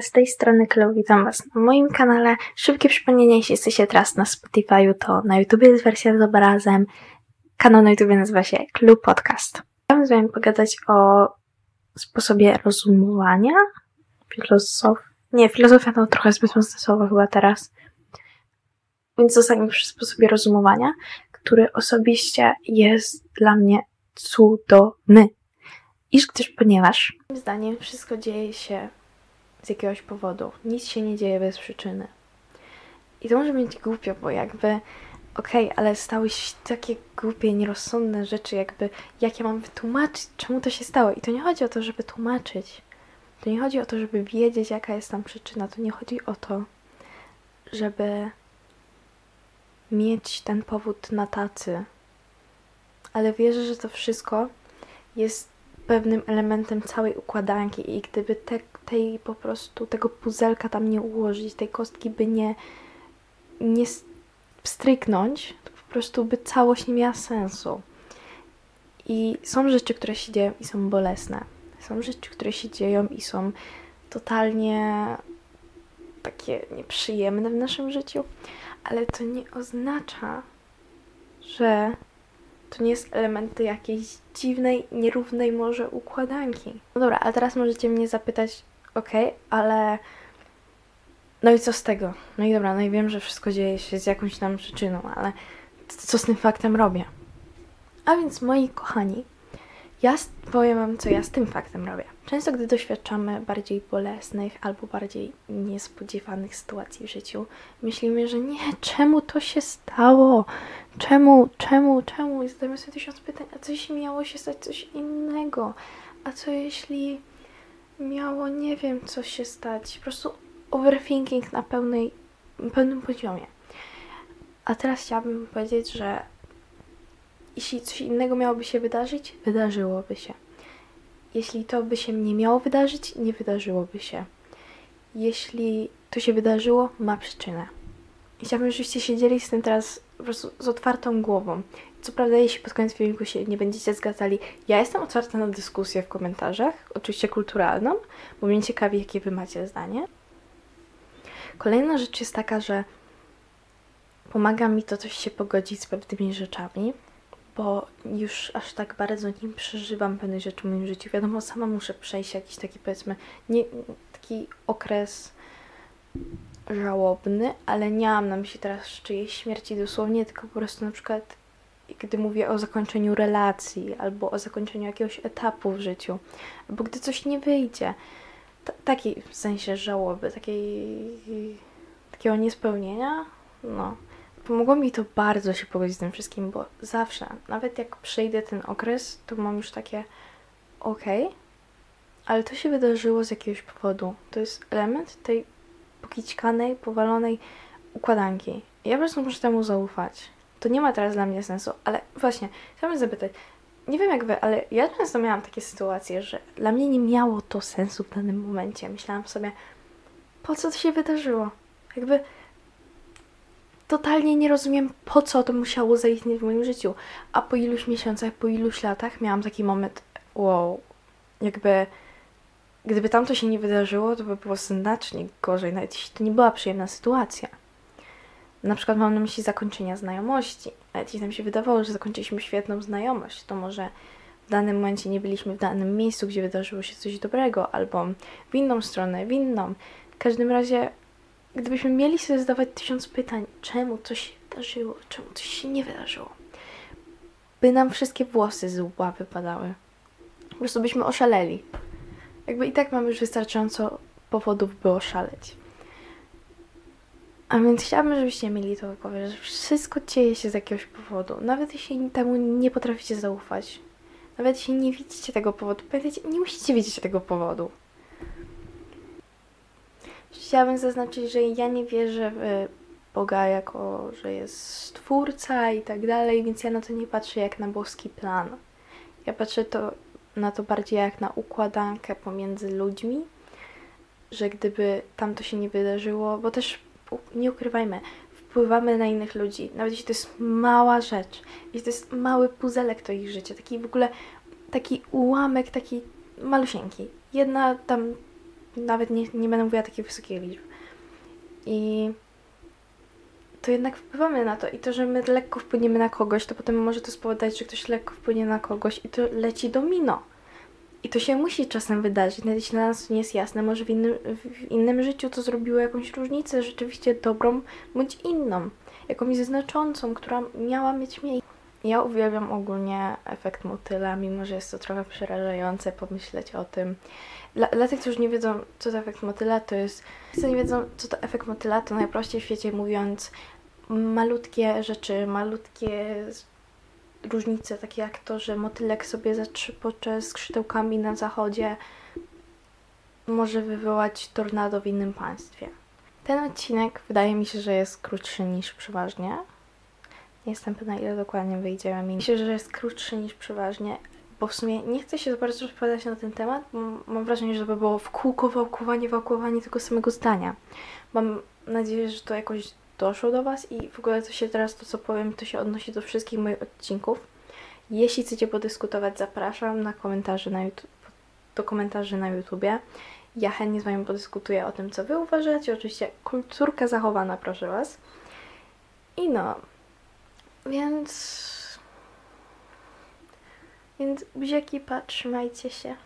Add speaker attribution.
Speaker 1: Z tej strony Klo, witam Was na moim kanale. Szybkie przypomnienie, jeśli jesteście teraz na Spotify'u, to na YouTube jest wersja z obrazem. Kanał na YouTube nazywa się Clue Podcast. Chciałabym z Wami pogadać o sposobie rozumowania. Filozof... Nie, filozofia to trochę zbyt mocne słowo chyba teraz. Więc zostańmy przy sposobie rozumowania, który osobiście jest dla mnie cudowny. Iż gdyż, ponieważ moim zdaniem wszystko dzieje się z jakiegoś powodu. Nic się nie dzieje bez przyczyny. I to może być głupio, bo jakby okej, okay, ale stały się takie głupie, nierozsądne rzeczy, jakby jak ja mam wytłumaczyć, czemu to się stało. I to nie chodzi o to, żeby tłumaczyć. To nie chodzi o to, żeby wiedzieć, jaka jest tam przyczyna. To nie chodzi o to, żeby mieć ten powód na tacy. Ale wierzę, że to wszystko jest pewnym elementem całej układanki i gdyby te, tej po prostu tego puzelka tam nie ułożyć, tej kostki by nie, nie stryknąć, to po prostu by całość nie miała sensu. I są rzeczy, które się dzieją i są bolesne. Są rzeczy, które się dzieją i są totalnie takie nieprzyjemne w naszym życiu, ale to nie oznacza, że to nie jest elementy jakiejś dziwnej, nierównej może układanki. No dobra, a teraz możecie mnie zapytać, okej, okay, ale no i co z tego? No i dobra, no i wiem, że wszystko dzieje się z jakąś tam przyczyną, ale co z tym faktem robię? A więc moi kochani, ja powiem Wam, co ja z tym faktem robię. Często, gdy doświadczamy bardziej bolesnych albo bardziej niespodziewanych sytuacji w życiu, myślimy, że nie, czemu to się stało? Czemu, czemu, czemu? I zadajemy sobie tysiąc pytań, a co jeśli miało się stać coś innego? A co jeśli miało, nie wiem, co się stać? Po prostu overthinking na pełnej, pełnym poziomie. A teraz chciałabym powiedzieć, że jeśli coś innego miałoby się wydarzyć, wydarzyłoby się. Jeśli to by się nie miało wydarzyć, nie wydarzyłoby się. Jeśli to się wydarzyło, ma przyczynę. Chciałabym, żebyście siedzieli z tym teraz po prostu z otwartą głową. Co prawda, jeśli pod koniec filmiku się nie będziecie zgadzali, ja jestem otwarta na dyskusję w komentarzach, oczywiście kulturalną, bo mnie ciekawi, jakie wy macie zdanie. Kolejna rzecz jest taka, że pomaga mi to coś się pogodzić z pewnymi rzeczami, bo już aż tak bardzo nie przeżywam pewnych rzeczy w moim życiu. Wiadomo, sama muszę przejść jakiś taki, powiedzmy, nie, taki okres żałobny, ale nie mam na myśli teraz czyjejś śmierci dosłownie, tylko po prostu na przykład gdy mówię o zakończeniu relacji, albo o zakończeniu jakiegoś etapu w życiu, albo gdy coś nie wyjdzie. T takiej w sensie żałoby, takiej, takiego niespełnienia, no. Pomogło mi to bardzo się pogodzić z tym wszystkim, bo zawsze, nawet jak przejdę ten okres, to mam już takie okej, okay, ale to się wydarzyło z jakiegoś powodu. To jest element tej pokićkanej, powalonej układanki. Ja po prostu muszę temu zaufać. To nie ma teraz dla mnie sensu, ale właśnie, chciałabym zapytać, nie wiem jak wy, ale ja często miałam takie sytuacje, że dla mnie nie miało to sensu w danym momencie. Myślałam sobie, po co to się wydarzyło? Jakby totalnie nie rozumiem, po co to musiało zaistnieć w moim życiu. A po iluś miesiącach, po iluś latach miałam taki moment, wow, jakby gdyby tam to się nie wydarzyło, to by było znacznie gorzej, nawet jeśli to nie była przyjemna sytuacja. Na przykład mam na myśli zakończenia znajomości. Nawet jeśli nam się wydawało, że zakończyliśmy świetną znajomość, to może w danym momencie nie byliśmy w danym miejscu, gdzie wydarzyło się coś dobrego, albo w inną stronę, w inną. W każdym razie gdybyśmy mieli sobie zadawać tysiąc pytań, czemu coś się wydarzyło, czemu coś się nie wydarzyło, by nam wszystkie włosy z łba wypadały. Po prostu byśmy oszaleli. Jakby i tak mamy już wystarczająco powodów, by oszaleć. A więc chciałabym, żebyście mieli to wypowiedź, że wszystko dzieje się z jakiegoś powodu. Nawet jeśli temu nie potraficie zaufać. Nawet jeśli nie widzicie tego powodu. Pamiętajcie, nie musicie wiedzieć tego powodu. Chciałabym zaznaczyć, że ja nie wierzę w Boga jako, że jest stwórca i tak dalej, więc ja na to nie patrzę jak na boski plan. Ja patrzę to, na to bardziej jak na układankę pomiędzy ludźmi, że gdyby tam to się nie wydarzyło, bo też nie ukrywajmy, wpływamy na innych ludzi, nawet jeśli to jest mała rzecz, jeśli to jest mały puzelek to ich życie, taki w ogóle taki ułamek, taki malusieńki. Jedna tam nawet nie, nie będę mówiła takich wysokich liczb. I to jednak wpływamy na to. I to, że my lekko wpłyniemy na kogoś, to potem może to spowodować, że ktoś lekko wpłynie na kogoś i to leci domino. I to się musi czasem wydarzyć, nawet jeśli dla nas nie jest jasne. Może w innym, w innym życiu to zrobiło jakąś różnicę, rzeczywiście dobrą bądź inną, jakąś znaczącą, która miała mieć miejsce. Ja uwielbiam ogólnie efekt motyla, mimo że jest to trochę przerażające pomyśleć o tym. Dla, dla tych, którzy nie wiedzą, co to efekt motyla, to jest. Co nie wiedzą, co to efekt motyla, to najprościej w świecie mówiąc, malutkie rzeczy, malutkie różnice, takie jak to, że motylek sobie zatrzypocze skrzydełkami na zachodzie, może wywołać tornado w innym państwie. Ten odcinek wydaje mi się, że jest krótszy niż przeważnie. Jestem pewna, ile dokładnie wyjdzie. Myślę, że jest krótszy niż przeważnie, bo w sumie nie chcę się za bardzo rozpowiadać na ten temat, bo mam wrażenie, że to by było w kółko wałkowanie, wałkowanie tego samego zdania. Mam nadzieję, że to jakoś doszło do Was i w ogóle to się teraz, to co powiem, to się odnosi do wszystkich moich odcinków. Jeśli chcecie podyskutować, zapraszam na komentarze na YouTube, do komentarzy na YouTubie. Ja chętnie z Wami podyskutuję o tym, co Wy uważacie. Oczywiście kulturka zachowana, proszę Was. I no, więc... Więc buziaki, trzymajcie się.